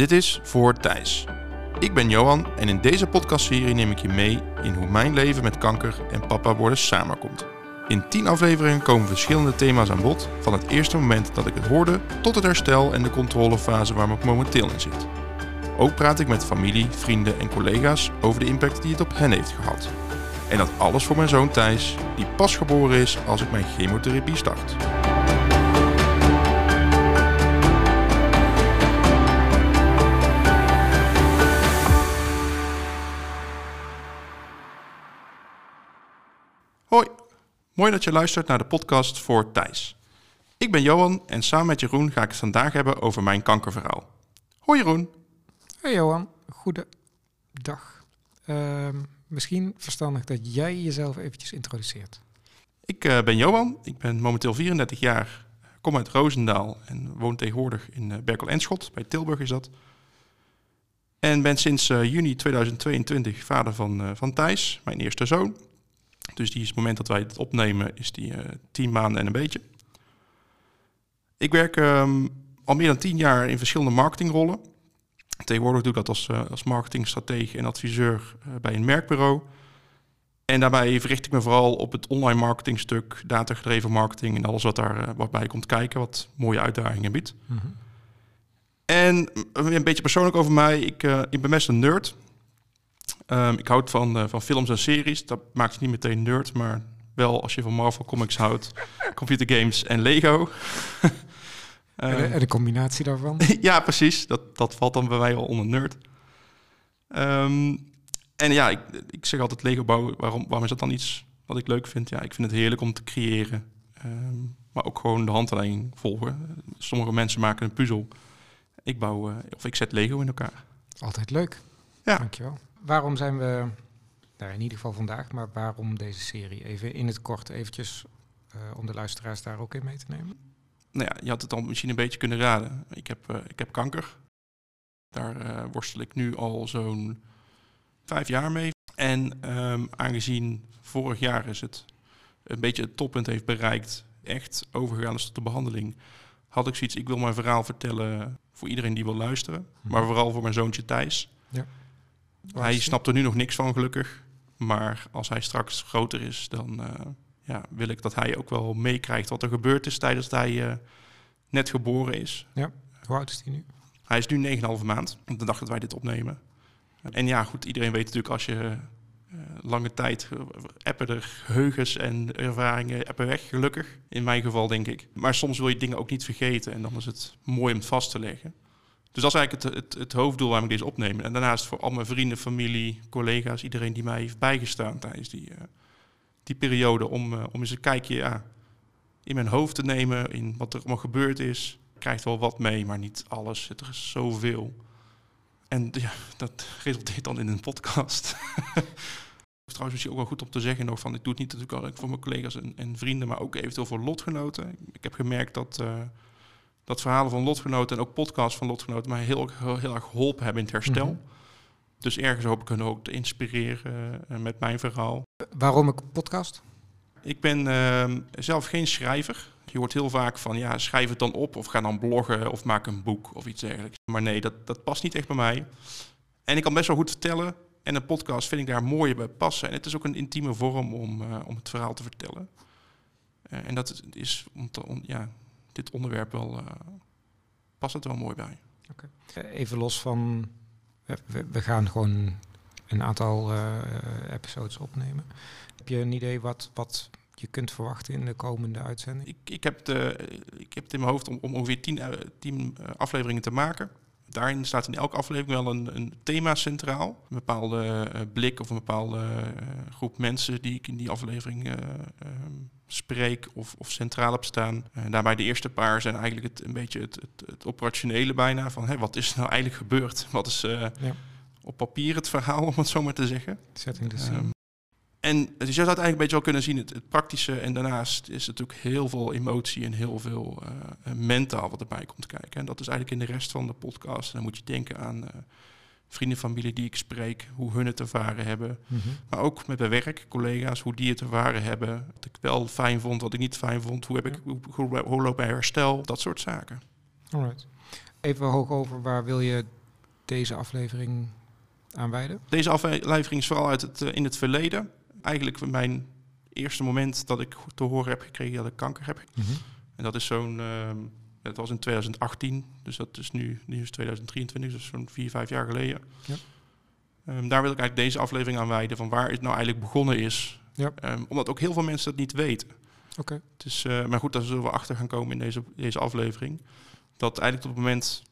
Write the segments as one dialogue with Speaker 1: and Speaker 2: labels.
Speaker 1: Dit is Voor Thijs. Ik ben Johan en in deze podcastserie neem ik je mee in hoe mijn leven met kanker en papa worden samenkomt. In 10 afleveringen komen verschillende thema's aan bod, van het eerste moment dat ik het hoorde tot het herstel en de controlefase waar ik momenteel in zit. Ook praat ik met familie, vrienden en collega's over de impact die het op hen heeft gehad. En dat alles voor mijn zoon Thijs, die pas geboren is als ik mijn chemotherapie start. Mooi dat je luistert naar de podcast voor Thijs. Ik ben Johan en samen met Jeroen ga ik het vandaag hebben over mijn kankerverhaal. Hoi Jeroen.
Speaker 2: Hey Johan, goedendag. Uh, misschien verstandig dat jij jezelf eventjes introduceert.
Speaker 1: Ik uh, ben Johan, ik ben momenteel 34 jaar, kom uit Roosendaal en woon tegenwoordig in uh, Berkel en Schot, bij Tilburg is dat. En ben sinds uh, juni 2022 vader van, van Thijs, mijn eerste zoon. Dus die is het moment dat wij het opnemen, is die tien maanden en een beetje. Ik werk um, al meer dan tien jaar in verschillende marketingrollen. Tegenwoordig doe ik dat als, uh, als marketingstratege en adviseur uh, bij een merkbureau. En daarbij verricht ik me vooral op het online marketingstuk, datagedreven marketing en alles wat daar uh, wat bij komt kijken, wat mooie uitdagingen biedt. Mm -hmm. En een beetje persoonlijk over mij, ik, ik ben best een nerd. Um, ik houd van, van films en series, dat maakt je niet meteen nerd, maar wel als je van Marvel Comics houdt, computergames en Lego.
Speaker 2: En de, en de, combinatie daarvan?
Speaker 1: ja, precies. Dat, dat valt dan bij mij wel onder nerd. Um, en ja, ik, ik zeg altijd Lego bouwen. Waarom, waarom is dat dan iets wat ik leuk vind? Ja, ik vind het heerlijk om te creëren. Um, maar ook gewoon de handleiding volgen. Sommige mensen maken een puzzel. Ik bouw, uh, of ik zet Lego in elkaar.
Speaker 2: Altijd leuk.
Speaker 1: Ja.
Speaker 2: Dankjewel. Waarom zijn we, nou in ieder geval vandaag, maar waarom deze serie? Even in het kort eventjes, uh, om de luisteraars daar ook in mee te nemen
Speaker 1: nou ja, je had het al misschien een beetje kunnen raden. Ik heb, uh, ik heb kanker. Daar uh, worstel ik nu al zo'n vijf jaar mee. En um, aangezien vorig jaar is het een beetje het toppunt heeft bereikt, echt overgegaan is tot de behandeling, had ik zoiets, ik wil mijn verhaal vertellen voor iedereen die wil luisteren.
Speaker 2: Mhm.
Speaker 1: Maar vooral voor mijn zoontje Thijs.
Speaker 2: Ja.
Speaker 1: Hij snapt er nu nog niks van, gelukkig. Maar als hij straks groter is, dan... Uh, ja, wil ik dat hij ook wel meekrijgt wat er gebeurd is tijdens dat hij uh, net geboren is.
Speaker 2: Ja, hoe oud is hij nu?
Speaker 1: Hij is nu 9,5 maand, op de dag dat wij dit opnemen. En ja, goed, iedereen weet natuurlijk als je uh, lange tijd uh, appen er geheugens en ervaringen appen weg, gelukkig. In mijn geval denk ik. Maar soms wil je dingen ook niet vergeten en dan is het mooi om het vast te leggen. Dus dat is eigenlijk het, het, het hoofddoel waarom ik deze opneem. En daarnaast voor al mijn vrienden, familie, collega's, iedereen die mij heeft bijgestaan tijdens die die periode om, uh, om eens een kijkje ja, in mijn hoofd te nemen in wat er allemaal gebeurd is. Ik krijg wel wat mee, maar niet alles. Er is zoveel. En ja, dat resulteert dan in een podcast. Trouwens is het ook wel goed om te zeggen nog van, ik doe het niet natuurlijk al voor mijn collega's en, en, vrienden, maar ook eventueel voor lotgenoten. Ik heb gemerkt dat, uh, dat verhalen van lotgenoten en ook podcasts van lotgenoten mij heel, heel, heel erg geholpen hebben in het herstel. Mm -hmm. Dus ergens hoop ik hen ook te inspireren uh, met mijn verhaal.
Speaker 2: Waarom een podcast?
Speaker 1: Ik ben uh, zelf geen schrijver. Je hoort heel vaak van, ja, schrijf het dan op of ga dan bloggen of maak een boek of iets dergelijks. Maar nee, dat, dat past niet echt bij mij. En ik kan best wel goed vertellen. En een podcast vind ik daar mooier bij passen. En het is ook een intieme vorm om, uh, om het verhaal te vertellen. Uh, en dat is, om te, om, ja, dit onderwerp wel, uh, past het wel mooi bij.
Speaker 2: Okay. Even los van we, we, gaan gewoon een aantal uh, episodes opnemen. Heb je een idee wat, wat je kunt verwachten in de komende uitzending?
Speaker 1: Ik, ik, heb, de, ik heb het in mijn hoofd om, om ongeveer tien, tien afleveringen te maken. Daarin staat in elke aflevering wel een, een thema centraal. Een bepaalde uh, blik of een bepaalde groep mensen die ik in die aflevering um, spreek of, of centraal heb staan. En daarbij de eerste paar zijn eigenlijk het, een beetje het, het, het operationele bijna. Van hé, wat is er nou eigenlijk gebeurd? Wat is ja. op papier het verhaal, om het zo maar te zeggen?
Speaker 2: Setting the scene. Um,
Speaker 1: en dus je zou het eigenlijk een beetje wel kunnen zien, het, het, praktische. En daarnaast is er natuurlijk heel veel emotie en heel veel uh, mentaal wat erbij komt kijken. En dat is eigenlijk in de rest van de podcast. En dan moet je denken aan... Uh, vrienden, familie die ik spreek, hoe hun het ervaren hebben.
Speaker 2: Mhm.
Speaker 1: Maar ook met mijn werk, collega's, hoe die het ervaren hebben. Wat ik wel fijn vond, wat ik niet fijn vond. Hoe, heb ik, hoe, hoe, hoe loopt mijn herstel? Dat soort zaken.
Speaker 2: Alright. Even hoog over, waar wil je deze aflevering aan wijden?
Speaker 1: Deze aflevering is vooral uit het, in het verleden. Eigenlijk mijn eerste moment dat ik te horen heb gekregen dat ik kanker heb.
Speaker 2: Mhm.
Speaker 1: En dat is zo'n, uh, het was in 2018, dus dat is nu, nu is 2023, dus zo'n vier, vijf jaar geleden.
Speaker 2: Ja.
Speaker 1: Um, daar wil ik eigenlijk deze aflevering aan wijden, van waar het nou eigenlijk begonnen is.
Speaker 2: Ja.
Speaker 1: Um, omdat ook heel veel mensen dat niet weten.
Speaker 2: Oké. Okay.
Speaker 1: Dus, uh, maar goed, daar zullen we achter gaan komen in deze, deze aflevering. Dat eigenlijk op het moment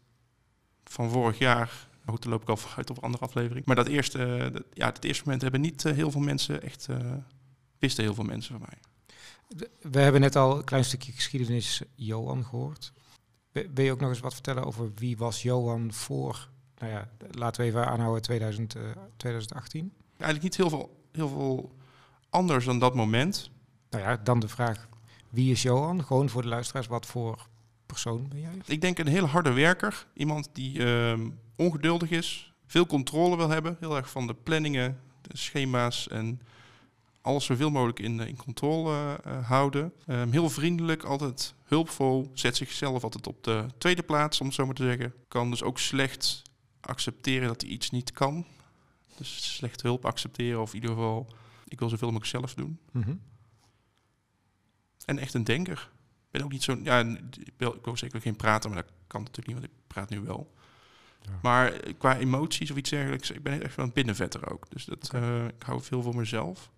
Speaker 1: van vorig jaar, maar goed, dan loop ik al vooruit op een andere aflevering. Maar dat eerste, dat, ja, het eerste moment hebben niet uh, heel veel mensen echt, wisten heel veel mensen van mij.
Speaker 2: We hebben net al een klein stukje geschiedenis Johan gehoord. Wil je ook nog eens wat vertellen over wie was Johan voor, nou ja, laten we even aanhouden 2000, uh, 2018?
Speaker 1: Eigenlijk niet heel veel, heel veel anders dan dat moment.
Speaker 2: Nou ja, dan de vraag, wie is Johan? Gewoon voor de luisteraars, wat voor persoon ben jij?
Speaker 1: Ik denk een hele harde werker. Iemand die uh, ongeduldig is, veel controle wil hebben. Heel erg van de planningen, de schema's en alles zoveel mogelijk in, in controle uh, houden. Um, heel vriendelijk, altijd hulpvol. Zet zichzelf altijd op de tweede plaats, om het zo maar te zeggen. Kan dus ook slecht accepteren dat hij iets niet kan. Dus slecht hulp accepteren of in ieder geval... ik wil zoveel mogelijk zelf doen.
Speaker 2: Mm -hmm.
Speaker 1: En echt een denker. Ik ben ook niet zo... Ja, ik wil zeker geen praten, maar dat kan natuurlijk niet, want ik praat nu wel. Ja. Maar qua emoties of iets dergelijks, ik ben echt wel een binnenvetter ook. Dus dat, okay. uh, ik hou veel voor mezelf.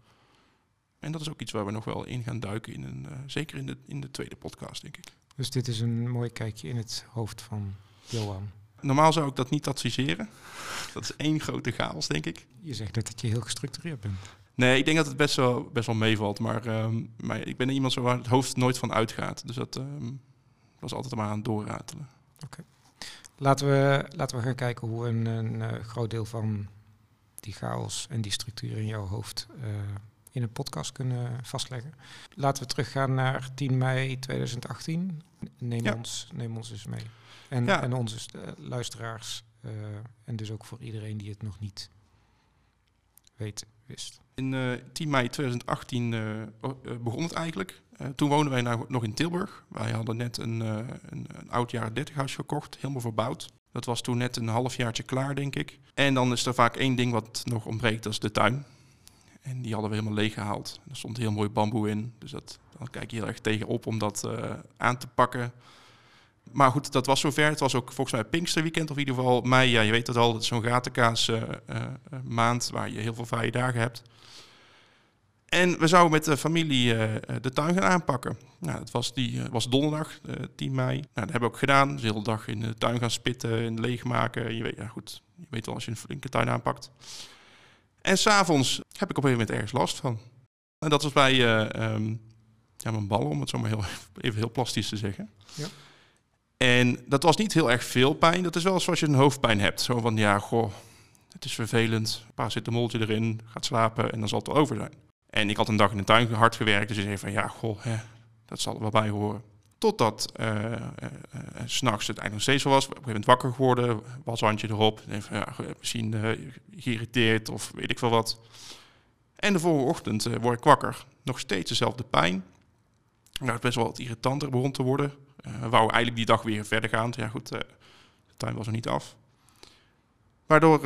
Speaker 1: En dat is ook iets waar we nog wel in gaan duiken, in een, uh, zeker in de, in de tweede podcast, denk ik.
Speaker 2: Dus dit is een mooi kijkje in het hoofd van Johan.
Speaker 1: Normaal zou ik dat niet adviseren. Dat is één grote chaos, denk ik.
Speaker 2: Je zegt net dat je heel gestructureerd bent.
Speaker 1: Nee, ik denk dat het best wel, best wel meevalt. Maar, um, maar ik ben iemand waar het hoofd nooit van uitgaat. Dus dat um, was altijd maar aan het doorratelen.
Speaker 2: Oké. Okay. Laten, we, laten we gaan kijken hoe een, een uh, groot deel van die chaos en die structuur in jouw hoofd... Uh, in een podcast kunnen vastleggen. Laten we teruggaan naar 10 mei 2018. Neem, ja. ons, neem ons eens mee. En, ja. en onze uh, luisteraars. Uh, en dus ook voor iedereen die het nog niet weet, wist.
Speaker 1: In uh, 10 mei 2018 begon het eigenlijk. Toen woonden wij nou nog in Tilburg. Wij hadden net een, een, een oud jaren 30 huis gekocht, helemaal verbouwd. Dat was toen net een halfjaartje klaar, denk ik. En dan is er vaak één ding wat nog ontbreekt, dat is de tuin. En die hadden we helemaal leeg gehaald. Er stond heel mooi bamboe in. Dus dat, dan kijk je heel erg tegenop om dat uh, aan te pakken. Maar goed, dat was zover. Het was ook volgens mij Pinksterweekend of in ieder geval mei. Ja, je weet het al, zo'n gatenkaas maand waar je heel veel vrije dagen hebt. En we zouden met de familie de tuin gaan aanpakken. Nou, dat was, die, was donderdag, 10 mei. Nou, dat hebben we ook gedaan. Dus de hele dag in de tuin gaan spitten en leegmaken. Je weet, ja, goed, je weet wel als je een flinke tuin aanpakt. En s'avonds heb ik op een gegeven moment ergens last van. En dat was bij um, ja, mijn ballen, om het zo maar heel, even heel plastisch te zeggen.
Speaker 2: Ja.
Speaker 1: En dat was niet heel erg veel pijn. Dat is wel zoals je een hoofdpijn hebt. Zo van, ja, goh, het is vervelend. Een paar zit een moltje erin, gaat slapen en dan zal het wel over zijn. En ik had een dag in de tuin hard gewerkt. Dus ik zei van, ja, goh, dat zal er wel bij horen. Totdat uh, uh, s'nachts het eigenlijk nog steeds wel was. Op een gegeven moment wakker geworden, washandje erop. Ja, misschien geïrriteerd of weet ik veel wat. En de volgende ochtend word ik wakker. Nog steeds dezelfde pijn. Nou, het best wel wat irritanter begon te worden. wou eigenlijk die dag weer verder gaan. Ja goed, de tuin was er niet af. Waardoor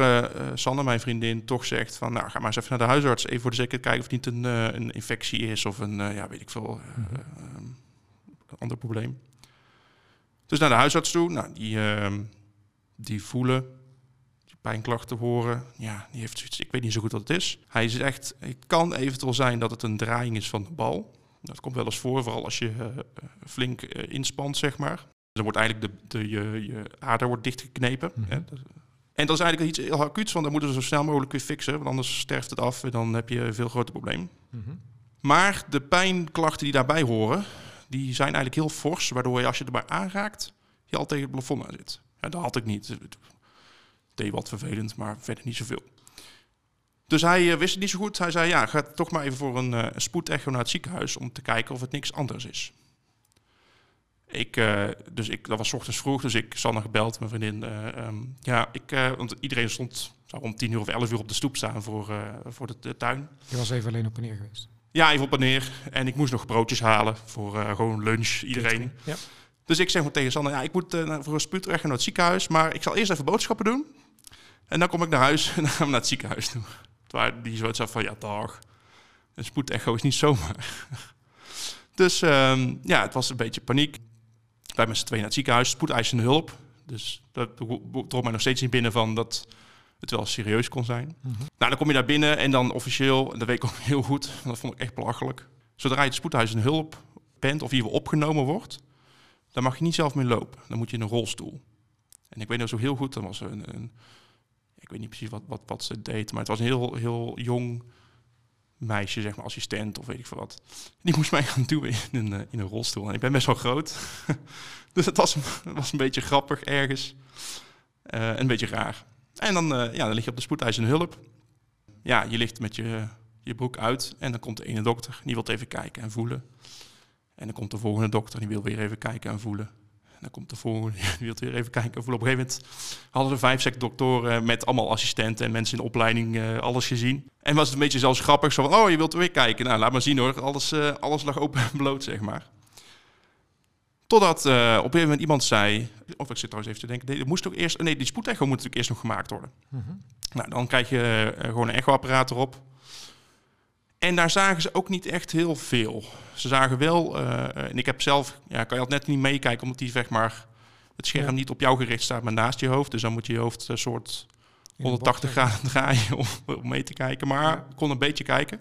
Speaker 1: Sanne, mijn vriendin, toch zegt van... nou, ga maar eens even naar de huisarts. Even voor de zekerheid kijken of het niet een, een infectie is of een, ja, weet ik veel... Mm-hmm ander probleem. Dus naar de huisarts toe. Nou, die, uh, die voelen, die pijnklachten horen. Ja, die heeft zoiets. Ik weet niet zo goed wat het is. Hij zegt, het kan eventueel zijn dat het een draaiing is van de bal. Dat komt wel eens voor, vooral als je uh, flink uh, inspant, zeg maar. Dan wordt eigenlijk de, de, je, je ader wordt dichtgeknepen.
Speaker 2: Mhm.
Speaker 1: Hè? En dat is eigenlijk iets heel acuuts, want dan moeten we zo snel mogelijk weer fixen. Want anders sterft het af en dan heb je een veel groter probleem.
Speaker 2: Mhm.
Speaker 1: Maar de pijnklachten die daarbij horen, die zijn eigenlijk heel fors, waardoor je als je erbij aanraakt, je al tegen het plafond aan zit. Ja, dat had ik niet. Het deed wat vervelend, maar verder niet zoveel. Dus hij uh, wist het niet zo goed. Hij zei, ja, ga toch maar even voor een uh, spoedecho naar het ziekenhuis om te kijken of het niks anders is. Ik, uh, dus ik, dat was ochtends vroeg, dus ik Sanne gebeld, mijn vriendin. Um, ja, ik, want iedereen stond zou om tien uur of elf uur op de stoep staan voor, voor de, de, tuin.
Speaker 2: Je was even alleen op en neer geweest?
Speaker 1: Ja, even op en neer. En ik moest nog broodjes halen voor gewoon lunch, iedereen.
Speaker 2: Ja.
Speaker 1: Dus ik zeg maar tegen Sanne, ja, ik moet voor een spuuterecht naar het ziekenhuis, maar ik zal eerst even boodschappen doen. En dan kom ik naar huis en dan gaan we naar het ziekenhuis toe. Waar die zoiets had van, ja dag, een spoedecho is niet zomaar. dus um, ja, het was een beetje paniek. Wij met z'n tweeën naar het ziekenhuis, spoedeisende hulp. Dus dat trok mij nog steeds niet binnen van dat het wel serieus kon zijn. Mm -hmm. Nou, dan kom je daar binnen en dan officieel, en dat weet ik ook heel goed, dat vond ik echt belachelijk. Zodra je het spoedhuis in hulp bent of hier opgenomen wordt, dan mag je niet zelf meer lopen. Dan moet je in een rolstoel. En ik weet nog zo heel goed, dan was een, een ik weet niet precies wat, wat, wat ze deed, maar het was een heel, heel jong meisje, zeg maar, assistent of weet ik veel wat. Die moest mij gaan duwen in een, eh, in een rolstoel. En ik ben best wel groot. dus het was, was een beetje grappig ergens. Uh, een beetje raar. En dan, uh, ja, dan lig je op de spoedeisende hulp. Ja, je ligt met je, je broek uit en dan komt de ene dokter, die wil even kijken en voelen. En dan komt de volgende dokter, die wil weer even kijken en voelen. Dan komt de volgende, die wil weer even kijken. Op een gegeven moment hadden we vijf, zes doktoren met allemaal assistenten en mensen in opleiding uh, alles gezien. En was het een beetje zelfs grappig, zo van, oh, je wilt weer kijken. Nou, laat maar zien hoor, alles, uh, alles lag open en bloot, zeg maar. Totdat uh, op een gegeven moment iemand zei, of ik zit trouwens even te denken, nee, moest ook eerst, nee, die spoedecho moet natuurlijk eerst nog gemaakt worden. Mm -hmm. Nou, dan krijg je gewoon een echoapparaat erop. En daar zagen ze ook niet echt heel veel. Ze zagen wel, uh, en ik heb zelf, ja, kan je altijd net niet meekijken, omdat die zeg maar het scherm ja. niet op jou gericht staat, maar naast je hoofd. Dus dan moet je je hoofd een soort 180 graden draaien om, om, mee te kijken. Maar ja. kon een beetje kijken.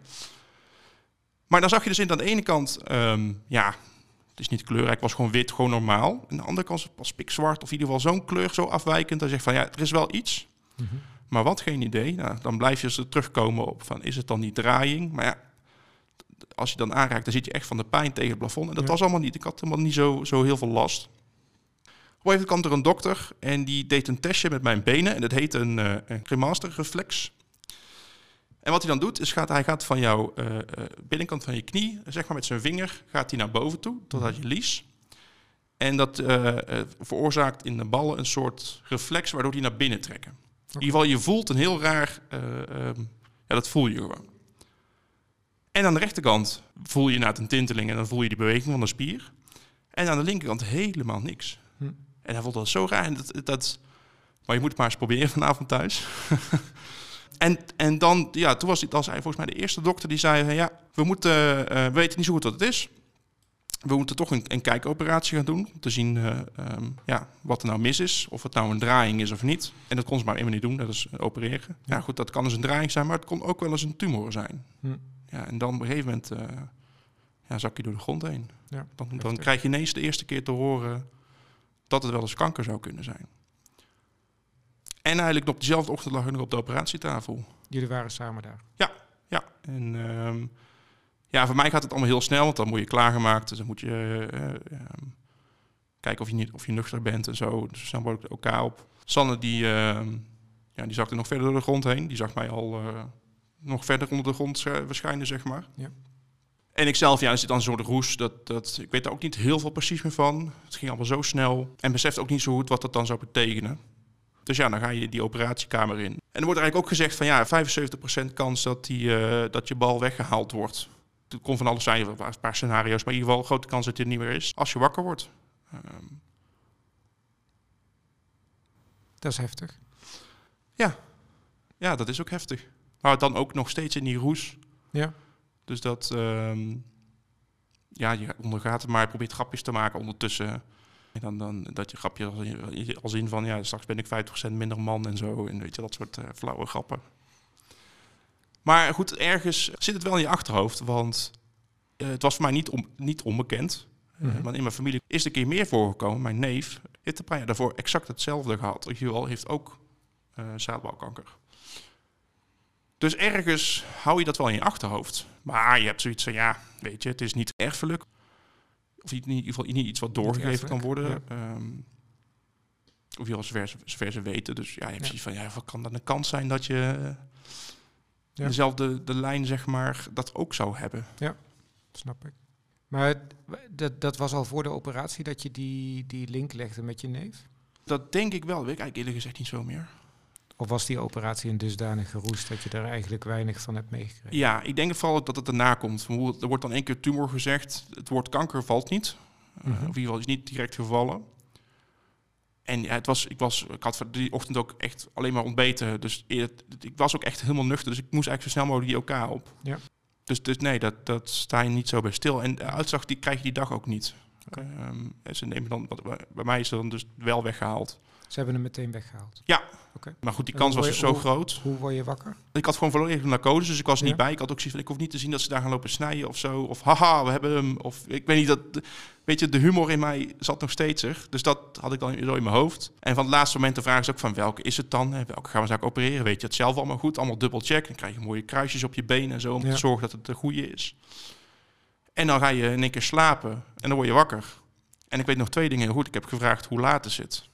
Speaker 1: Maar dan zag je dus in aan de ene kant, um, ja, het is niet kleurrijk, was gewoon wit, gewoon normaal. En aan de andere kant was pikzwart, of in ieder geval zo'n kleur zo afwijkend. Dan zeg je van, ja, er is wel iets. Mm -hmm. Maar wat, geen idee. Nou, dan blijf je ze terugkomen op van, is het dan die draaiing? Maar ja, als je dan aanraakt, dan zit je echt van de pijn tegen het plafond. En dat ja. was allemaal niet. Ik had helemaal niet zo, zo heel veel last. Op een kwam er een dokter en die deed een testje met mijn benen. En dat heet een, uh, een cremaster reflex. En wat hij dan doet, is gaat, hij gaat van jouw uh, binnenkant van je knie, zeg maar met zijn vinger, gaat hij naar boven toe, totdat je lies. En dat uh, veroorzaakt in de ballen een soort reflex, waardoor die naar binnen trekken. In ieder geval, je voelt een heel raar, um, ja, dat voel je gewoon. En aan de rechterkant voel je na een tinteling en dan voel je die beweging van de spier. En aan de linkerkant helemaal niks. Hm. En hij vond dat zo raar. En dat, dat, maar je moet het maar eens proberen vanavond thuis. en, en dan, ja, toen was het als hij volgens mij de eerste dokter die zei: Ja, we moeten, uh, we weten niet zo goed wat het is. We moeten toch een, een kijkoperatie gaan doen. Om te zien uh, um, ja, wat er nou mis is. Of het nou een draaiing is of niet. En dat kon ze maar één manier doen, dat is opereren. Ja, goed, dat kan dus een draaiing zijn, maar het kon ook wel eens een tumor zijn. Hm. Ja, en dan op een gegeven moment uh, ja, zak je door de grond heen. Ja, dan, dan krijg je ineens de eerste keer te horen dat het wel eens kanker zou kunnen zijn. En eigenlijk op dezelfde ochtend lag ik nog op de operatietafel.
Speaker 2: Jullie waren samen daar?
Speaker 1: Ja, ja. En um, ja, voor mij gaat het allemaal heel snel, want dan moet je klaargemaakt. Dus dan moet je uh, um, kijken of je, niet, of je nuchter bent en zo. Dus dan word ik elkaar op. Sanne, die, uh, ja, die zag er nog verder door de grond heen. Die zag mij al uh, nog verder onder de grond verschijnen, zeg maar. Ja. En ik zelf, ja, er zit dan zo'n roes. Dat, dat, ik weet daar ook niet heel veel precies meer van. Het ging allemaal zo snel. En beseft ook niet zo goed wat dat dan zou betekenen. Dus ja, dan ga je die operatiekamer in. En er wordt eigenlijk ook gezegd van ja, 75% kans dat, die, uh, dat je bal weggehaald wordt. Het kon van alles zijn, een paar scenario's. Maar in ieder geval grote kans dat het niet meer is als je wakker wordt. Um...
Speaker 2: Dat is heftig.
Speaker 1: Ja. ja, dat is ook heftig. Maar dan ook nog steeds in die roes.
Speaker 2: Ja.
Speaker 1: Dus dat, um, ja, je ondergaat het maar, je probeert grapjes te maken ondertussen. En dan, dan dat je grapje als in, als in van, ja, straks ben ik 50% minder man en zo. En weet je, dat soort uh, flauwe grappen. Maar goed, ergens zit het wel in je achterhoofd, want uh, het was voor mij niet, on, niet onbekend. Mm -hmm. uh, want in mijn familie is er een keer meer voorgekomen. Mijn neef heeft een paar jaar daarvoor exact hetzelfde gehad. Joel heeft ook uh, zaadbalkanker. Dus ergens hou je dat wel in je achterhoofd. Maar je hebt zoiets van, ja, weet je, het is niet erfelijk. Of in ieder geval niet iets wat doorgegeven kan worden. Ja. Um, of je als zover, ze weten. Dus ja, je hebt ja. van, ja, wat kan dan een kans zijn dat je ja. dezelfde de lijn, zeg maar, dat ook zou hebben.
Speaker 2: Ja, snap ik. Maar dat, dat was al voor de operatie dat je die, die link legde met je neef?
Speaker 1: Dat denk ik wel. Weet ik eigenlijk eerlijk gezegd niet zo meer.
Speaker 2: Of was die operatie een dusdanige roest dat je er eigenlijk weinig van hebt meegekregen?
Speaker 1: Ja, ik denk vooral dat het erna komt. Er wordt dan één keer tumor gezegd. Het woord kanker valt niet. Mm -hmm. uh, of in ieder geval is niet direct gevallen. En ja, het was, ik, was, ik had die ochtend ook echt alleen maar ontbeten. Dus het- ik was ook echt helemaal nuchter. Dus ik moest eigenlijk zo snel mogelijk die OK op.
Speaker 2: Ja.
Speaker 1: Dus, dus nee, dat, dat sta je niet zo bij stil. En de uitslag die krijg je die dag ook niet.
Speaker 2: Oké.
Speaker 1: Ehm, en ze nemen dan, wat- bij mij is er dan dus wel weggehaald.
Speaker 2: Ze hebben hem meteen weggehaald.
Speaker 1: Maar goed, die kans was dus zo groot.
Speaker 2: Hoe word je wakker?
Speaker 1: Ik had gewoon volledig narcose, dus ik was er
Speaker 2: Ja.
Speaker 1: niet bij. Ik had ook zoiets van, ik hoef niet te zien dat ze daar gaan lopen snijden of zo. Of haha, we hebben hem. Of ik weet niet, dat, weet je, de humor in mij zat nog steeds er. Dus dat had ik dan zo in mijn hoofd. En van het laatste moment de vraag is ook van, welke is het dan? Welke gaan we zaak opereren? Weet je het zelf allemaal goed? Allemaal dubbel check. Dan krijg je mooie kruisjes op je benen en zo, om
Speaker 2: Ja.
Speaker 1: te zorgen dat het de goede is. En dan ga je in één keer slapen en dan word je wakker. En ik weet nog twee dingen heel goed. Ik heb gevraagd hoe laat is het.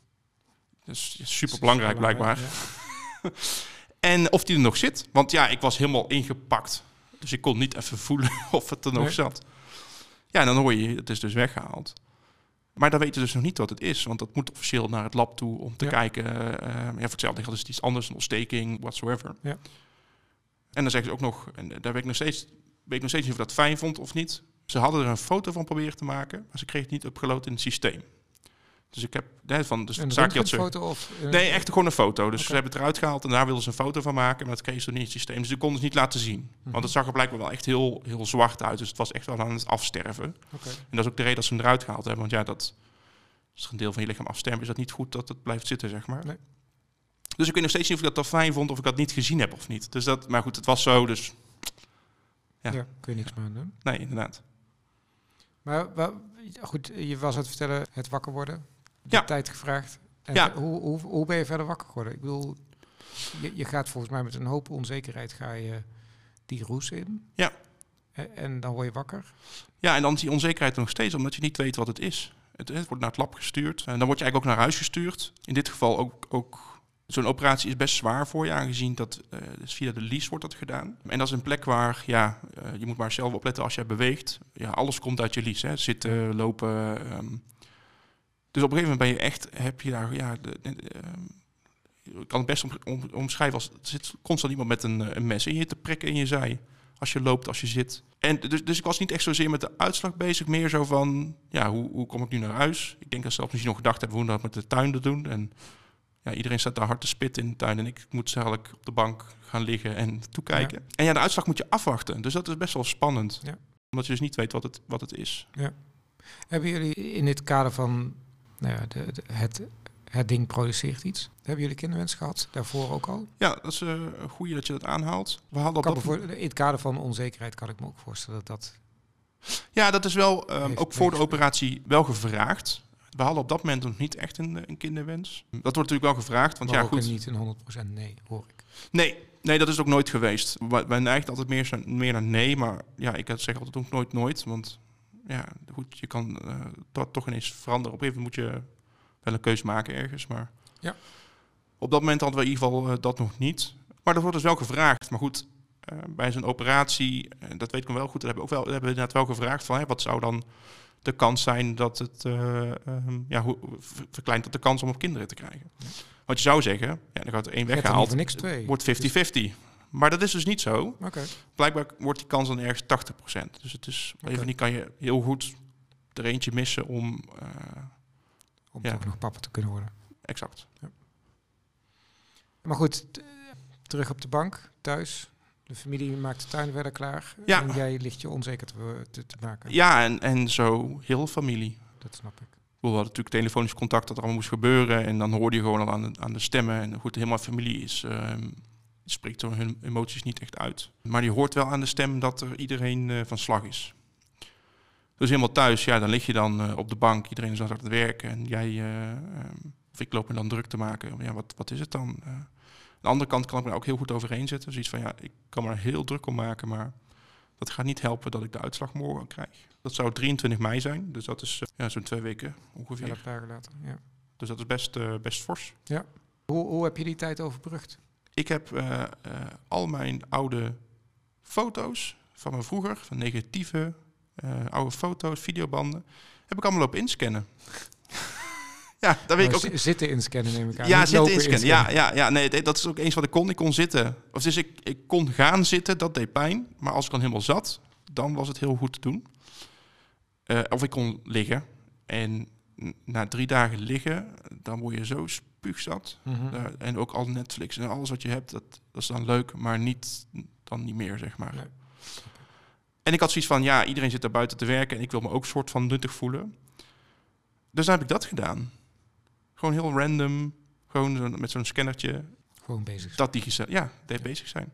Speaker 1: Dus super belangrijk blijkbaar.
Speaker 2: Ja.
Speaker 1: En of die er nog zit. Want ja, ik was helemaal ingepakt. Dus ik kon niet even voelen of het er nog
Speaker 2: Nee.
Speaker 1: zat. Ja, en dan hoor je, het is dus weggehaald. Maar dan weet je dus nog niet wat het is. Want dat moet officieel naar het lab toe om te
Speaker 2: Ja.
Speaker 1: kijken. eh, ja, voor hetzelfde geld is het iets anders, een ontsteking, whatsoever.
Speaker 2: Ja.
Speaker 1: En dan zeggen ze ook nog, en daar weet ik nog steeds, weet ik nog steeds niet of dat fijn vond of niet. Ze hadden er een foto van proberen te maken, maar ze kregen het niet upgeload in het systeem. Dus ik heb hè, van de
Speaker 2: Een
Speaker 1: zaak die had ze.
Speaker 2: röntgenfoto of... eh,
Speaker 1: Nee, echt gewoon een foto. Dus ze hebben het eruit gehaald en daar wilden ze een foto van maken. Maar dat kregen ze niet in het systeem. Dus die konden ze niet laten zien.
Speaker 2: Mhm.
Speaker 1: Want het zag er blijkbaar wel echt heel, heel zwart uit. Dus het was echt wel aan het afsterven. En dat is ook de reden dat ze hem eruit gehaald hebben. Want ja, dat als er een deel van je lichaam afsterft, is dat niet goed dat het blijft zitten, zeg maar.
Speaker 2: Nee.
Speaker 1: Dus ik weet nog steeds niet of ik dat fijn vond of ik dat niet gezien heb of niet. Dus dat, maar goed, het was zo. Dus
Speaker 2: Ja.
Speaker 1: Ja.
Speaker 2: kun je niks meer aan doen.
Speaker 1: nee, inderdaad.
Speaker 2: Maar wa- goed, je was aan het vertellen, het wakker worden. De
Speaker 1: Ja.
Speaker 2: tijd gevraagd. En
Speaker 1: Ja.
Speaker 2: hoe, hoe, hoe ben je verder wakker geworden? Ik bedoel, je, je gaat volgens mij met een hoop onzekerheid ga je die roes in.
Speaker 1: Ja.
Speaker 2: En, en dan word je wakker.
Speaker 1: Ja, en dan is die onzekerheid er nog steeds, omdat je niet weet wat het is. Het, het wordt naar het lab gestuurd en dan word je eigenlijk ook naar huis gestuurd. In dit geval ook, ook zo'n operatie is best zwaar voor je, aangezien dat eh, dus via de lies wordt dat gedaan. En dat is een plek waar, ja, eh, je moet maar zelf opletten als jij beweegt. Ja, alles komt uit je lies, hè. Zitten, lopen. ehm. Dus op een gegeven moment ben je echt, heb je daar, ja, de, de- ehm, ik kan het best om, om- omschrijven als, er zit constant iemand met een, eh, een mes in je te prikken in je zij. Als je loopt, als je zit. En dus, dus ik was niet echt zozeer met de uitslag bezig. Meer zo van, ja, hoe, hoe kom ik nu naar huis? Ik denk dat ze zelfs misschien nog gedacht hebben hoe we dat met de tuin te doen. En ja, iedereen staat daar hard te spitten in de tuin. En ik moet eigenlijk op de bank gaan liggen en toekijken. En ja, de uitslag moet je afwachten. Dus dat is best wel spannend.
Speaker 2: Ja.
Speaker 1: Omdat je dus niet weet wat het, wat het is.
Speaker 2: Hebben jullie in dit kader van nou ja, de, de- het, het ding produceert iets? Hebben jullie kinderwens gehad? Daarvoor ook al?
Speaker 1: Ja, dat is eh, een goede dat je dat aanhaalt. We hadden dat
Speaker 2: bijvoorbeeld- in het kader van onzekerheid kan ik me ook voorstellen dat dat...
Speaker 1: Ja, dat is wel ehm, ook voor de operatie wel gevraagd. We hadden op dat moment nog niet echt een, een kinderwens. Dat wordt natuurlijk wel gevraagd, want
Speaker 2: maar
Speaker 1: ja, goed.
Speaker 2: niet een 100% nee, hoor ik.
Speaker 1: Nee, nee, dat is ook nooit geweest. Wij wij neigen altijd meer, meer naar nee, maar ja, ik zeg altijd ook nooit nooit, want ja, goed, je kan eh, dat toch ineens veranderen. Op een gegeven moment moet je wel een keuze maken ergens, maar
Speaker 2: Ja.
Speaker 1: op dat moment hadden we in ieder geval eh, dat nog niet. Maar dat wordt dus wel gevraagd. Maar goed, eh, bij zo'n operatie, dat weet ik wel goed, dat hebben we ook wel, hebben we inderdaad wel gevraagd van, hè, wat zou dan de kans zijn dat het, eh, ehm, ja, hoe ver- verkleint dat de kans om op kinderen te krijgen? Want je zou zeggen, ja, dan gaat er één weggehaald,
Speaker 2: niks twee.
Speaker 1: wordt 50-50. Maar dat is dus niet zo. Blijkbaar wordt die kans dan ergens 80%. Dus het is, van die kan je heel goed er eentje missen om... eh,
Speaker 2: Om
Speaker 1: Ja.
Speaker 2: toch nog papa te kunnen worden.
Speaker 1: exact.
Speaker 2: Maar goed, terug op de bank, thuis. De familie maakt de tuin verder klaar.
Speaker 1: Ja.
Speaker 2: En jij ligt je onzeker te, te, te maken.
Speaker 1: Ja, en, en zo heel familie.
Speaker 2: Dat snap ik.
Speaker 1: We hadden natuurlijk telefonisch contact dat er allemaal moest gebeuren. En dan hoorde je gewoon al aan de, aan de stemmen. En goed, helemaal familie is, ehm, spreekt hun emoties niet echt uit. Maar die hoort wel aan de stem dat er iedereen eh, van slag is. Dus helemaal thuis, ja, dan lig je dan eh, op de bank. Iedereen is aan het werken. En jij, eh, ehm, of ik loop me dan druk te maken. Ja, wat, wat is het dan? Aan de andere kant kan ik me ook heel goed overheen zetten. Zoiets van, ja, ik kan me er heel druk om maken. Maar dat gaat niet helpen dat ik de uitslag morgen krijg. Dat zou 23 mei zijn. Dus dat is ja, zo'n twee weken ongeveer.
Speaker 2: Dagen later. Ja.
Speaker 1: Dus dat is best, best fors.
Speaker 2: Hoe, hoe heb je die tijd overbrugd?
Speaker 1: Ik heb eh, eh, al mijn oude foto's van me vroeger, van negatieve eh, oude foto's, videobanden, heb ik allemaal lopen inscannen. ja, dat weet ik ook.
Speaker 2: zi- Zitten inscannen neem ik aan.
Speaker 1: Ja, zitten
Speaker 2: lopen
Speaker 1: inscannen. Ja, ja, ja, nee, dat is ook eens wat ik kon. Ik kon zitten. Of dus ik, ik kon gaan zitten, dat deed pijn. Maar als ik dan helemaal zat, dan was het heel goed te doen. Of ik kon liggen. En na drie dagen liggen, dan word je zo spuugzat.
Speaker 2: Mhm.
Speaker 1: Eh, en ook al Netflix en alles wat je hebt, dat, dat is dan leuk, maar niet, dan niet meer, zeg maar.
Speaker 2: Nee.
Speaker 1: En ik had zoiets van, ja, iedereen zit daar buiten te werken en ik wil me ook soort van nuttig voelen. Dus dan heb ik dat gedaan. Gewoon heel random, gewoon zo, met zo'n scannertje,
Speaker 2: Gewoon bezig.
Speaker 1: dat digitaal, ja, daar bezig zijn.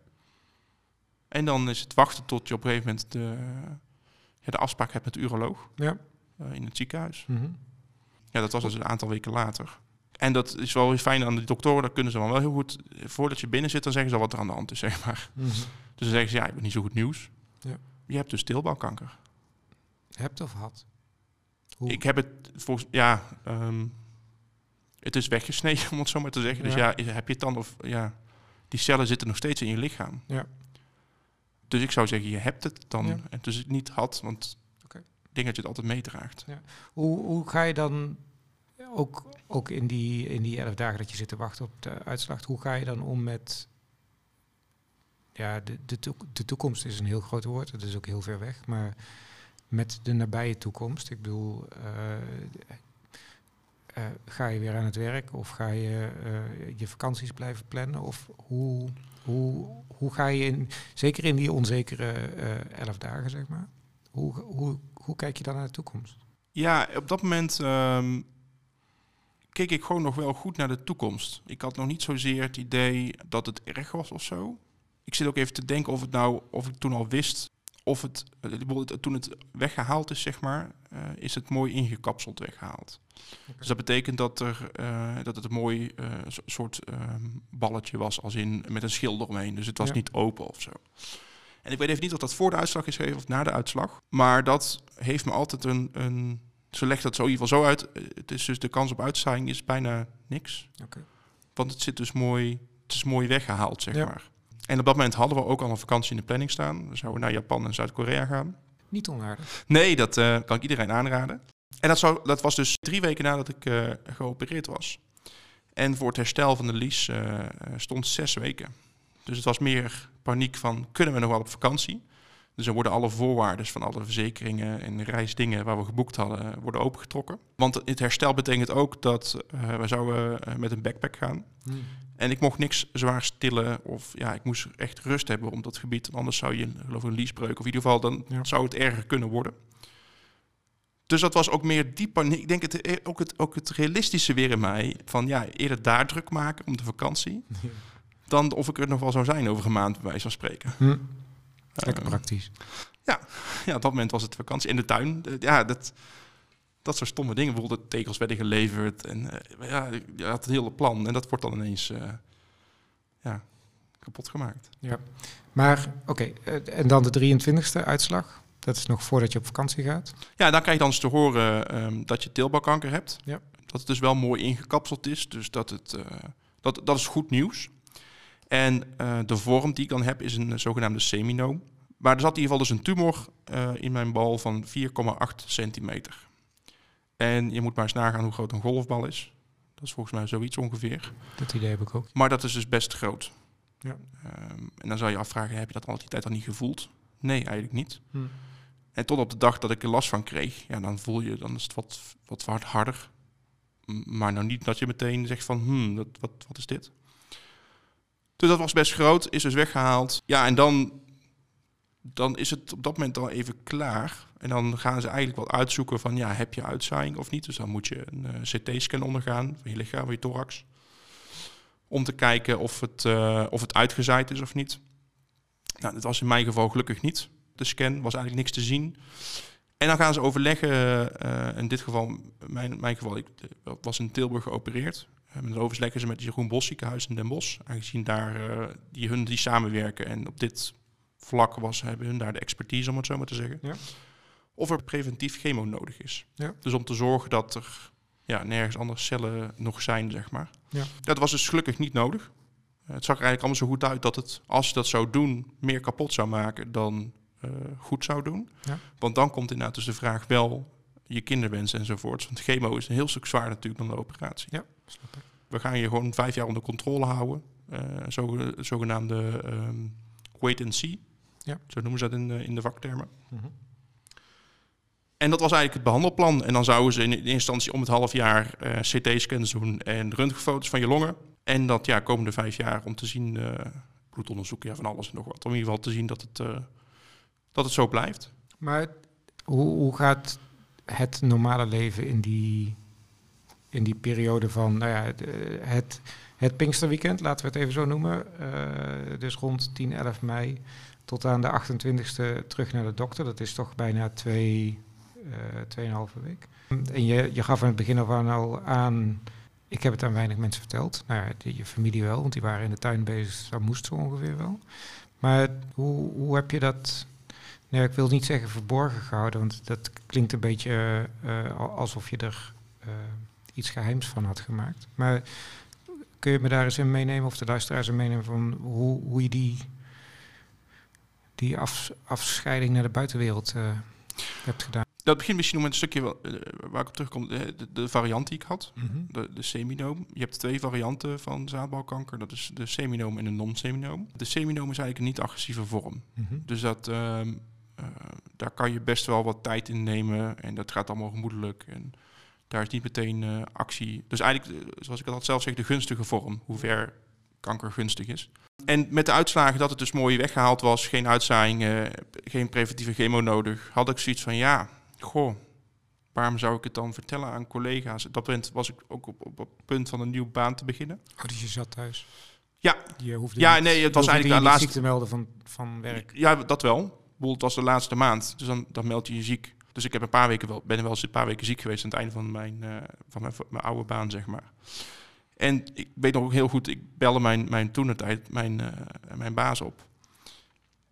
Speaker 1: En dan is het wachten tot je op een gegeven moment de, ja, de afspraak hebt met de uroloog
Speaker 2: Ja.
Speaker 1: eh, in het ziekenhuis.
Speaker 2: Mhm.
Speaker 1: Ja, dat was dus een aantal weken later. En dat is wel weer fijn aan de doktoren. Dat kunnen ze dan wel heel goed. eh, Voordat je binnen zit, dan zeggen ze al wat er aan de hand is, zeg maar.
Speaker 2: Mhm.
Speaker 1: Dus dan zeggen ze, ja, je hebt niet zo goed nieuws.
Speaker 2: Ja.
Speaker 1: Je hebt dus teelbalkanker.
Speaker 2: Hebt of had? Hoe?
Speaker 1: Ik heb het volgens... Ja, ehm, het is weggesneden, om het zo maar te zeggen. Dus
Speaker 2: Ja.
Speaker 1: ja, heb je het dan of... Ja, die cellen zitten nog steeds in je lichaam.
Speaker 2: Ja.
Speaker 1: Dus ik zou zeggen, je hebt het dan.
Speaker 2: Ja.
Speaker 1: En dus het niet had, want
Speaker 2: Oké.
Speaker 1: ik denk dat je het altijd meedraagt.
Speaker 2: Hoe, hoe ga je dan, ook, ook in, die, in die elf dagen dat je zit te wachten op de uitslag, hoe ga je dan om met, ja, de, de, toek- de toekomst is een heel groot woord, het is ook heel ver weg, maar met de nabije toekomst, ik bedoel, eh, eh, ga je weer aan het werk of ga je eh, je vakanties blijven plannen of hoe, hoe, hoe ga je in, zeker in die onzekere eh, elf dagen zeg maar, hoe, hoe, hoe kijk je dan naar de toekomst?
Speaker 1: Ja, op dat moment ehm, keek ik gewoon nog wel goed naar de toekomst. Ik had nog niet zozeer het idee dat het erg was of zo. Ik zit ook even te denken of het nou, of ik toen al wist, of het, eh, toen het weggehaald is, zeg maar, eh, is het mooi ingekapseld weggehaald. Dus dat betekent dat, er, eh, dat het een mooi so- soort ehm, balletje was, als in met een schil eromheen. Dus het was
Speaker 2: Ja.
Speaker 1: niet open of zo. En ik weet even niet of dat voor de uitslag is gegeven of na de uitslag. Maar dat heeft me altijd een... een ze legt dat zo in ieder geval zo uit. Eh, Het is dus de kans op uitzaaiing is bijna niks. Want het zit dus mooi, het is mooi weggehaald, zeg
Speaker 2: Ja.
Speaker 1: maar. En op dat moment hadden we ook al een vakantie in de planning staan. We zouden naar Japan en Zuid-Korea gaan.
Speaker 2: Niet onaardig.
Speaker 1: Nee, dat eh, kan ik iedereen aanraden. En dat, zou, dat was dus drie weken nadat ik eh, geopereerd was. En voor het herstel van de lies eh, stond zes weken. Dus het was meer paniek van, kunnen we nog wel op vakantie? Dus dan worden alle voorwaarden van alle verzekeringen en reisdingen waar we geboekt hadden, eh, worden opengetrokken. Want het herstel betekent ook dat eh, we zouden eh, met een backpack gaan. En ik mocht niks zwaar stillen of ja, ik moest echt rust hebben op dat gebied. Anders zou je geloof ik, een leasebreuk of in ieder geval dan
Speaker 2: Ja.
Speaker 1: zou het erger kunnen worden. Dus dat was ook meer die paniek. Ik denk het, ook, het, ook het realistische weer in mij. Van ja, eerder daar druk maken om de vakantie. Dan of ik er nog wel zou zijn over een maand, bij wijze van spreken.
Speaker 2: Hm. Lekker
Speaker 1: Eh,
Speaker 2: praktisch.
Speaker 1: ja, op dat moment was het vakantie in de tuin. Eh, Ja, dat, dat soort stomme dingen. Bijvoorbeeld de tegels werden geleverd. En eh, ja, je had een hele plan. En dat wordt dan ineens ja, kapot gemaakt.
Speaker 2: Maar oké, en dan de 23e uitslag. Dat is nog voordat je op vakantie gaat.
Speaker 1: Ja, dan krijg je dan eens te horen ehm, dat je teelbalkanker hebt.
Speaker 2: Ja.
Speaker 1: Dat het dus wel mooi ingekapseld is. Dus dat, het, dat, dat is goed nieuws. En eh, de vorm die ik dan heb is een eh, zogenaamde seminoom. Maar er zat in ieder geval dus een tumor eh, in mijn bal van 4,8 centimeter. En je moet maar eens nagaan hoe groot een golfbal is. Dat is volgens mij zoiets ongeveer.
Speaker 2: Dat idee heb ik ook.
Speaker 1: Maar dat is dus best groot.
Speaker 2: Ja.
Speaker 1: Ehm, en dan zou je afvragen, heb je dat al die tijd al niet gevoeld? Nee, eigenlijk niet.
Speaker 2: Hm.
Speaker 1: En tot op de dag dat ik er last van kreeg, ja, dan voel je, dan is het wat, wat, wat harder. Maar nou niet dat je meteen zegt van, hmm, dat, wat, wat is dit? Dus dat was best groot, is dus weggehaald. Ja, en dan, dan is het op dat moment al even klaar. En dan gaan ze eigenlijk wel uitzoeken van, ja, heb je uitzaaiing of niet? Dus dan moet je een eh, CT-scan ondergaan van je lichaam, van je thorax. Om te kijken of het, eh, of het uitgezaaid is of niet. Nou, dat was in mijn geval gelukkig niet. De scan was eigenlijk niks te zien. En dan gaan ze overleggen, eh, in dit geval, mijn, mijn geval, ik was in Tilburg geopereerd. Uh, dan overleggen ze met het Jeroen Bos ziekenhuis in Den Bosch. Aangezien daar eh, die, hun die samenwerken. En op dit vlak was, hebben hun daar de expertise, om het zo maar te zeggen.
Speaker 2: Ja.
Speaker 1: Of er preventief chemo nodig is.
Speaker 2: Ja.
Speaker 1: Dus om te zorgen dat er ja, nergens anders cellen nog zijn, zeg maar.
Speaker 2: Ja.
Speaker 1: Dat was dus gelukkig niet nodig. Eh, het zag er eigenlijk allemaal zo goed uit dat het, als je dat zou doen, meer kapot zou maken dan eh, goed zou doen.
Speaker 2: Ja.
Speaker 1: Want dan komt inderdaad dus de vraag wel je kinderwens enzovoorts. Want chemo is een heel stuk zwaarder natuurlijk dan de operatie.
Speaker 2: Ja, snap ik.
Speaker 1: We gaan je gewoon vijf jaar onder controle houden. Eh, zo, zogenaamde ehm, wait and see.
Speaker 2: Ja.
Speaker 1: Zo noemen ze dat in, de- in de vaktermen.
Speaker 2: Mhm.
Speaker 1: En dat was eigenlijk het behandelplan. En dan zouden ze in eerste instantie om het half jaar uh, CT-scans doen en röntgenfoto's van je longen. En dat ja, komende vijf jaar om te zien, uh, bloedonderzoek, ja, van alles en nog wat. Om in ieder geval te zien dat het, uh, dat het zo blijft.
Speaker 2: Maar hoe, hoe gaat het normale leven in die, in die periode van nou ja, het, het Pinksterweekend, laten we het even zo noemen. Uh, dus rond 10, 11 mei tot aan de 28e terug naar de dokter. Dat is toch bijna twee, uh, tweeënhalve week. En je, je gaf aan het begin al aan, ik heb het aan weinig mensen verteld. Nou ja, je familie wel, want die waren in de tuin bezig, dat moest zo ongeveer wel. Maar hoe, hoe heb je dat Nee, ik wil niet zeggen verborgen gehouden, want dat klinkt een beetje uh, alsof je er iets geheims van had gemaakt. Maar kun je me daar eens in meenemen, of de luisteraars in meenemen, van hoe, hoe je die, die af, afscheiding naar de buitenwereld uh, hebt gedaan?
Speaker 1: Dat begint misschien nog met een stukje waar ik op terugkom, de, de, variant die ik had, mm -hmm. de, de seminoom. Je hebt twee varianten van zaadbalkanker, dat is de seminoom en de non-seminoom. De seminoom is eigenlijk een niet-agressieve vorm. Mm -hmm. Dus dat... Uh, uh, daar kan je best wel wat tijd in nemen en dat gaat allemaal gemoedelijk. En daar is niet meteen uh, actie. Dus eigenlijk, zoals ik al zelf zeg, de gunstige vorm, hoe ver kanker gunstig is. En met de uitslagen dat het dus mooi weggehaald was, geen uitzaaiingen, geen preventieve chemo nodig, had ik zoiets van ja, goh, waarom zou ik het dan vertellen aan collega's? Op dat was ik ook op, op, op het punt van een nieuwe baan te beginnen.
Speaker 2: Oh, dus je zat thuis?
Speaker 1: Ja.
Speaker 2: Je hoefde
Speaker 1: ja,
Speaker 2: niet,
Speaker 1: nee, het was eigenlijk
Speaker 2: de
Speaker 1: laatste...
Speaker 2: te melden van, van werk.
Speaker 1: Ja, dat wel het was de laatste maand, dus dan, dan meld je je ziek. Dus ik heb een paar weken wel, ben wel eens een paar weken ziek geweest aan het einde van mijn, uh, van mijn, mijn, oude baan, zeg maar. En ik weet nog ook heel goed, ik belde mijn, mijn toenertijd, mijn, uh, mijn baas op.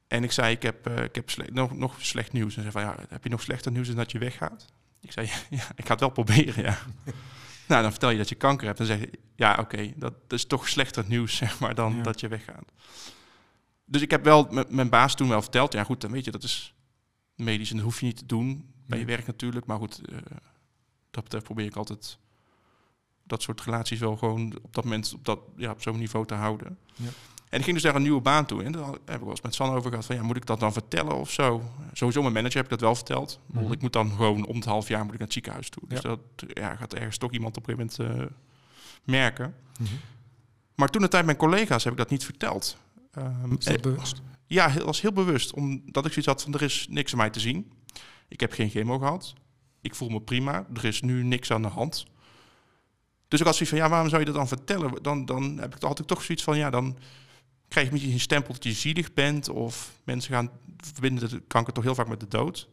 Speaker 1: En ik zei, ik heb, uh, ik heb slecht, nog, nog slecht nieuws. En zei van, ja, heb je nog slechter nieuws dan dat je weggaat? Ik zei, ja, ik ga het wel proberen, ja. nou, dan vertel je dat je kanker hebt. Dan zeg je, ja, oké, okay, dat, dat is toch slechter nieuws, zeg maar, dan ja. dat je weggaat. Dus ik heb wel met mijn baas toen wel verteld, ja goed, dan weet je, dat is medisch en dat hoef je niet te doen bij je werk natuurlijk. Maar goed, uh, dat betreft probeer ik altijd dat soort relaties wel gewoon op dat moment op, dat, ja, op zo'n niveau te houden. Ja. En ik ging dus daar een nieuwe baan toe. En daar heb ik wel eens met San over gehad van, ja, moet ik dat dan vertellen of zo? Sowieso mijn manager heb ik dat wel verteld. Mm -hmm. Ik moet dan gewoon om het half jaar moet ik naar het ziekenhuis toe. Dus ja. dat ja, gaat ergens toch iemand op een gegeven moment uh, merken. Mm -hmm. Maar toen de tijd mijn collega's heb ik dat niet verteld.
Speaker 2: Um, bewust?
Speaker 1: Ja, dat was heel bewust. Omdat ik zoiets had van, er is niks aan mij te zien. Ik heb geen chemo gehad. Ik voel me prima. Er is nu niks aan de hand. Dus ik had zoiets van, ja, waarom zou je dat dan vertellen? Dan, dan heb ik, had ik toch zoiets van, ja, dan krijg je misschien een stempel dat je zielig bent. Of mensen gaan verbinden de kanker toch heel vaak met de dood.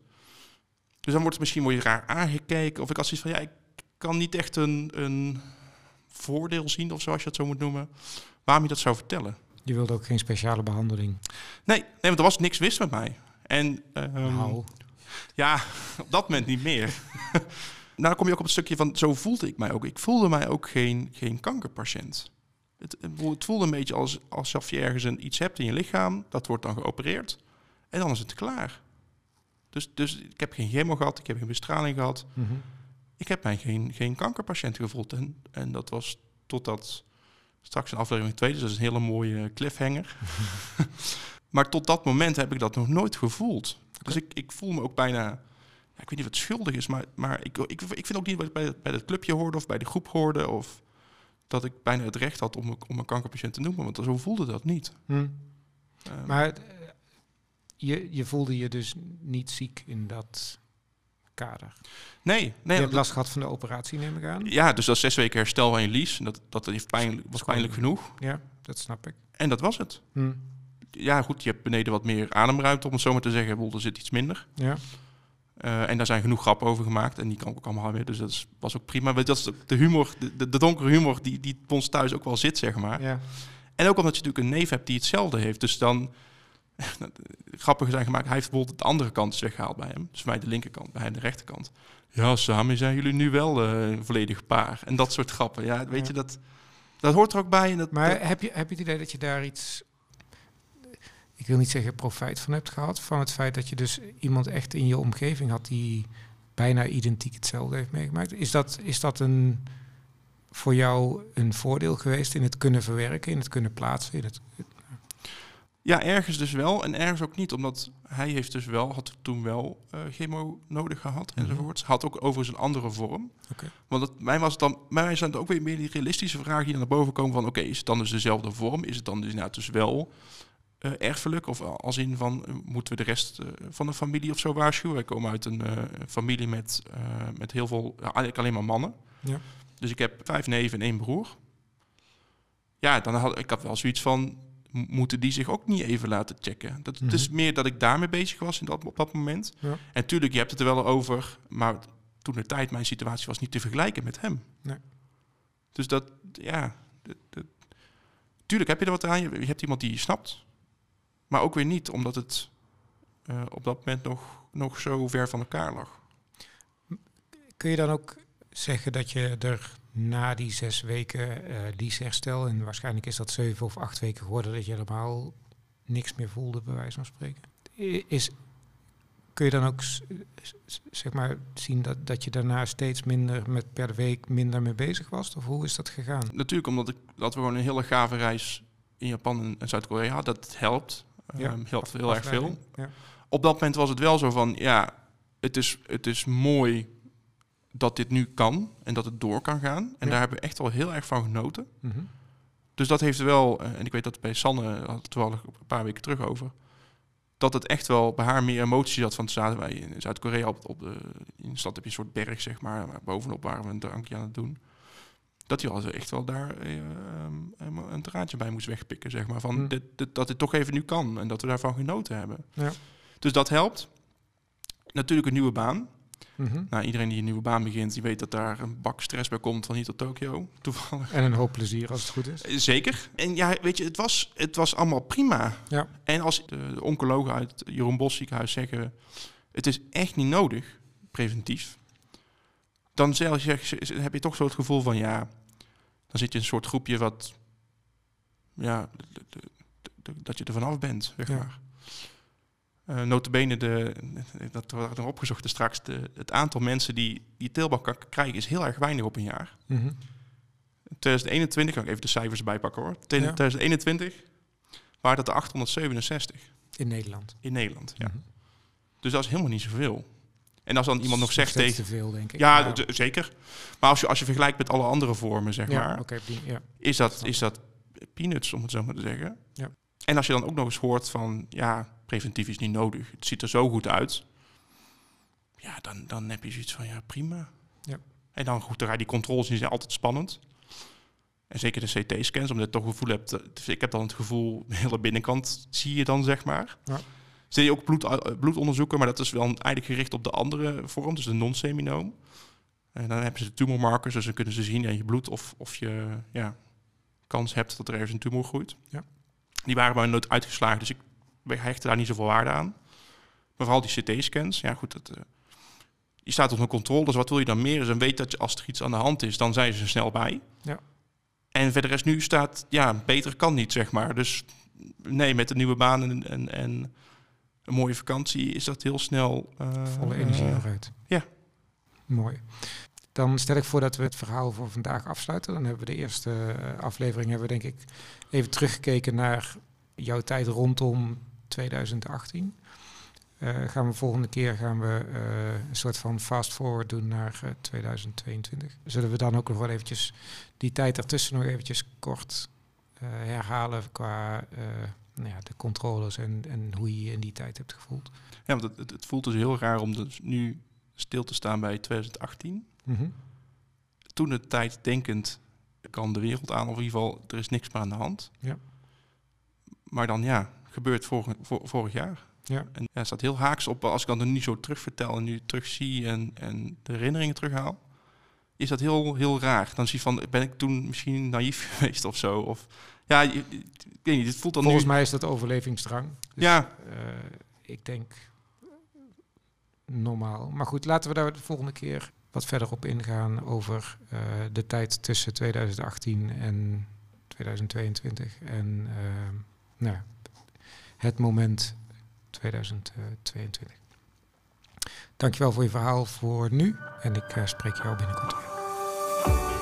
Speaker 1: Dus dan wordt het misschien wel raar aangekeken. Of ik had zoiets van, ja, ik kan niet echt een, een voordeel zien, of zoals je het zo moet noemen. Waarom je dat zou vertellen.
Speaker 2: Je wilde ook geen speciale behandeling?
Speaker 1: Nee, nee want er was niks mis met mij. En um,
Speaker 2: nou.
Speaker 1: Ja, op dat moment niet meer. nou, dan kom je ook op het stukje van, zo voelde ik mij ook. Ik voelde mij ook geen, geen kankerpatiënt. Het, het voelde een beetje als, alsof je ergens een, iets hebt in je lichaam, dat wordt dan geopereerd en dan is het klaar. Dus, dus ik heb geen chemo gehad, ik heb geen bestraling gehad. Mm -hmm. Ik heb mij geen, geen kankerpatiënt gevoeld. En, en dat was totdat Straks in aflevering 2, dus dat is een hele mooie cliffhanger. maar tot dat moment heb ik dat nog nooit gevoeld. Dus ik, ik voel me ook bijna, ja, ik weet niet wat schuldig is, maar, maar ik, ik, ik vind ook niet wat ik bij, bij het clubje hoorde of bij de groep hoorde. Of dat ik bijna het recht had om, om een kankerpatiënt te noemen, want zo voelde dat niet.
Speaker 2: Hm. Um, maar je, je voelde je dus niet ziek in dat kader.
Speaker 1: Nee, nee.
Speaker 2: Je hebt last gehad van de operatie, neem ik aan.
Speaker 1: Ja, dus dat zes weken herstel van je lies. Dat, dat heeft pijn, was pijnlijk genoeg.
Speaker 2: Ja, dat snap ik.
Speaker 1: En dat was het.
Speaker 2: Hm.
Speaker 1: Ja, goed, je hebt beneden wat meer ademruimte, om het zo maar te zeggen. Er zit iets minder.
Speaker 2: Ja.
Speaker 1: Uh, en daar zijn genoeg grappen over gemaakt. En die kan ik ook allemaal weer. Dus dat is, was ook prima. Dat is de humor, de, donkere humor die, die ons thuis ook wel zit, zeg maar.
Speaker 2: Ja.
Speaker 1: En ook omdat je natuurlijk een neef hebt die hetzelfde heeft. Dus dan grappig zijn gemaakt. Hij heeft bijvoorbeeld de andere kant is weggehaald bij hem. Dus mij de linkerkant, bij hem de rechterkant. Ja, samen zijn jullie nu wel uh, een volledig paar. En dat soort grappen. Ja, weet je, dat, dat hoort er ook bij. En dat,
Speaker 2: maar
Speaker 1: dat...
Speaker 2: heb, je, heb je het idee dat je daar iets... Ik wil niet zeggen profijt van hebt gehad. Van het feit dat je dus iemand echt in je omgeving had... die bijna identiek hetzelfde heeft meegemaakt. Is dat, is dat een, voor jou een voordeel geweest in het kunnen verwerken... in het kunnen plaatsen, in het,
Speaker 1: Ja, ergens dus wel en ergens ook niet. Omdat hij heeft dus wel, had toen wel uh, chemo nodig gehad
Speaker 2: Mhm.
Speaker 1: enzovoorts. Had ook overigens een andere vorm.
Speaker 2: Oké.
Speaker 1: Want mij was het dan, bij mij zijn het ook weer meer die realistische vragen die naar boven komen van oké, is het dan dus dezelfde vorm? Is het dan dus, nou, dus wel eh, erfelijk? Of als in van, eh, moeten we de rest eh, van de familie of zo waarschuwen? Wij komen uit een familie met, met heel veel, eigenlijk alleen maar mannen.
Speaker 2: Ja.
Speaker 1: Dus ik heb vijf neven en één broer. Ja, dan had ik had wel zoiets van, moeten die zich ook niet even laten checken? Dat, Het is
Speaker 2: Mhm.
Speaker 1: meer dat ik daarmee bezig was in dat, op dat moment.
Speaker 2: Ja.
Speaker 1: En tuurlijk, je hebt het er wel over, maar toen de tijd, mijn situatie was niet te vergelijken met hem.
Speaker 2: Nee.
Speaker 1: Dus dat, ja, dat- dat- tuurlijk heb je er wat aan. Je, je hebt iemand die je snapt, maar ook weer niet, omdat het eh, op dat moment nog, nog zo ver van elkaar lag.
Speaker 2: Kun je dan ook zeggen dat je er na die zes weken eh liesherstel, en waarschijnlijk is dat zeven of acht weken geworden, dat je helemaal niks meer voelde, bij wijze van spreken? Is, kun je dan ook zeg maar, zien dat, dat je daarna steeds minder met per week minder mee bezig was? Of hoe is dat gegaan?
Speaker 1: Natuurlijk, omdat ik, dat we gewoon een hele gave reis in Japan en, en Zuid-Korea hadden, dat helpt.
Speaker 2: Ja.
Speaker 1: Ehm, heel erg veel.
Speaker 2: Ja.
Speaker 1: Op dat moment was het wel zo van, ja, het is, het is mooi dat dit nu kan en dat het door kan gaan. En
Speaker 2: Ja.
Speaker 1: daar hebben we echt wel heel erg van genoten.
Speaker 2: Mhm.
Speaker 1: Dus dat heeft wel, eh, en ik weet dat bij Sanne had het toevallig een paar weken terug over, dat het echt wel bij haar meer emotie had. Van zaten wij in Zuid-Korea op, op de, in de stad heb je een soort berg, zeg maar, maar bovenop waren we een drankje aan het doen. Dat hij al echt wel daar eh, ehm, een draadje bij moest wegpikken, zeg maar. Van
Speaker 2: Hm.
Speaker 1: dit, dit- dat dit toch even nu kan en dat we daarvan genoten hebben.
Speaker 2: Ja.
Speaker 1: Dus dat helpt. Natuurlijk een nieuwe baan.
Speaker 2: Mhm.
Speaker 1: Nou, iedereen die een nieuwe baan begint, die weet dat daar een bak stress bij komt van hier tot Tokio. Toevallig.
Speaker 2: En een hoop plezier als het goed is.
Speaker 1: Eh, Zeker. En ja, weet je, het was, het was allemaal prima.
Speaker 2: Ja.
Speaker 1: En als de, de oncologen uit het Jeroen Bos ziekenhuis zeggen... het is echt niet nodig, preventief... dan zelfs zeg, heb je toch zo het gevoel van... ja, dan zit je in een soort groepje wat... ja, de- de- de- de- dat je er vanaf bent, zeg maar. Notabene, de, dat wordt nog opgezocht dus straks... De, het aantal mensen die die teelbalkanker krijgen... is heel erg weinig op een jaar.
Speaker 2: Mhm.
Speaker 1: 2021, kan ik even de cijfers erbij pakken hoor. Ten-
Speaker 2: Ja.
Speaker 1: 2021 waren dat er 867
Speaker 2: In Nederland.
Speaker 1: in Nederland. Ja.
Speaker 2: Mhm.
Speaker 1: Dus dat is helemaal niet zoveel. En als dan iemand nog zegt tegen...
Speaker 2: te veel, denk ik.
Speaker 1: Ja, zeker. Maar als je, als je vergelijkt met alle andere vormen, zeg
Speaker 2: ja,
Speaker 1: maar,
Speaker 2: oké, die- ja.
Speaker 1: is, dat, is dat peanuts, om het zo maar te zeggen.
Speaker 2: Ja.
Speaker 1: En als je dan ook nog eens hoort van, ja, preventief is niet nodig. Het ziet er zo goed uit. Ja, dan, dan heb je zoiets van, ja, prima.
Speaker 2: Ja.
Speaker 1: En dan goed, die controles die zijn altijd spannend. En zeker de CT-scans, omdat je toch het gevoel hebt... eh, dus ik heb dan het gevoel, de hele binnenkant zie je dan, zeg maar.
Speaker 2: Ja.
Speaker 1: Zie je ook bloed, eh, bloedonderzoeken, maar dat is wel eigenlijk gericht op de andere vorm, dus de non-seminoom. En dan hebben ze de tumormarkers, dus dan kunnen ze zien in je bloed of, of je ja, kans hebt dat er ergens een tumor groeit.
Speaker 2: Ja.
Speaker 1: Die waren maar nooit uitgeslagen, dus ik hechtte daar niet zoveel waarde aan. Maar vooral die CT-scans, ja goed, dat, eh, die staat onder controle, dus wat wil je dan meer? Dus dan weet dat je als er iets aan de hand is, dan zijn ze er snel bij.
Speaker 2: Ja.
Speaker 1: En verder is nu staat, ja, beter kan niet, zeg maar. Dus nee, met een nieuwe baan en, en, en een mooie vakantie is dat heel snel... eh,
Speaker 2: Volle energie
Speaker 1: eh,
Speaker 2: eruit.
Speaker 1: ja.
Speaker 2: Mooi. Dan stel ik voor dat we het verhaal voor vandaag afsluiten. Dan hebben we de eerste eh, aflevering, hebben we denk ik even teruggekeken naar jouw tijd rondom 2018. Eh, gaan we volgende keer gaan we een soort van fast forward doen naar eh, 2022. Zullen we dan ook nog wel eventjes die tijd ertussen nog eventjes kort herhalen qua nou ja, de controles en, en hoe je je in die tijd hebt gevoeld.
Speaker 1: Ja, want het, het, het voelt dus heel raar om dus nu stil te staan bij 2018.
Speaker 2: Mhm.
Speaker 1: Toen de tijd denkend kan de wereld aan, of in ieder geval, er is niks meer aan de hand.
Speaker 2: Ja.
Speaker 1: Maar dan ja, gebeurt vorig, vor- vorig jaar.
Speaker 2: Ja.
Speaker 1: En ja, het staat heel haaks op, als ik dan nu zo terugvertel en nu terugzie en, en de herinneringen terughaal, is dat heel, heel raar. Dan zie je van, ben ik toen misschien naïef geweest of zo? Of ja, ik weet niet, het voelt dan
Speaker 2: Volgens
Speaker 1: nu...
Speaker 2: mij is dat overlevingsdrang. Dus,
Speaker 1: Ja.
Speaker 2: eh, ik denk normaal. Maar goed, laten we daar de volgende keer wat verder op ingaan over eh, de tijd tussen 2018 en 2022. En eh, nou, het moment 2022. Dankjewel voor je verhaal voor nu. En ik eh, spreek jou binnenkort weer.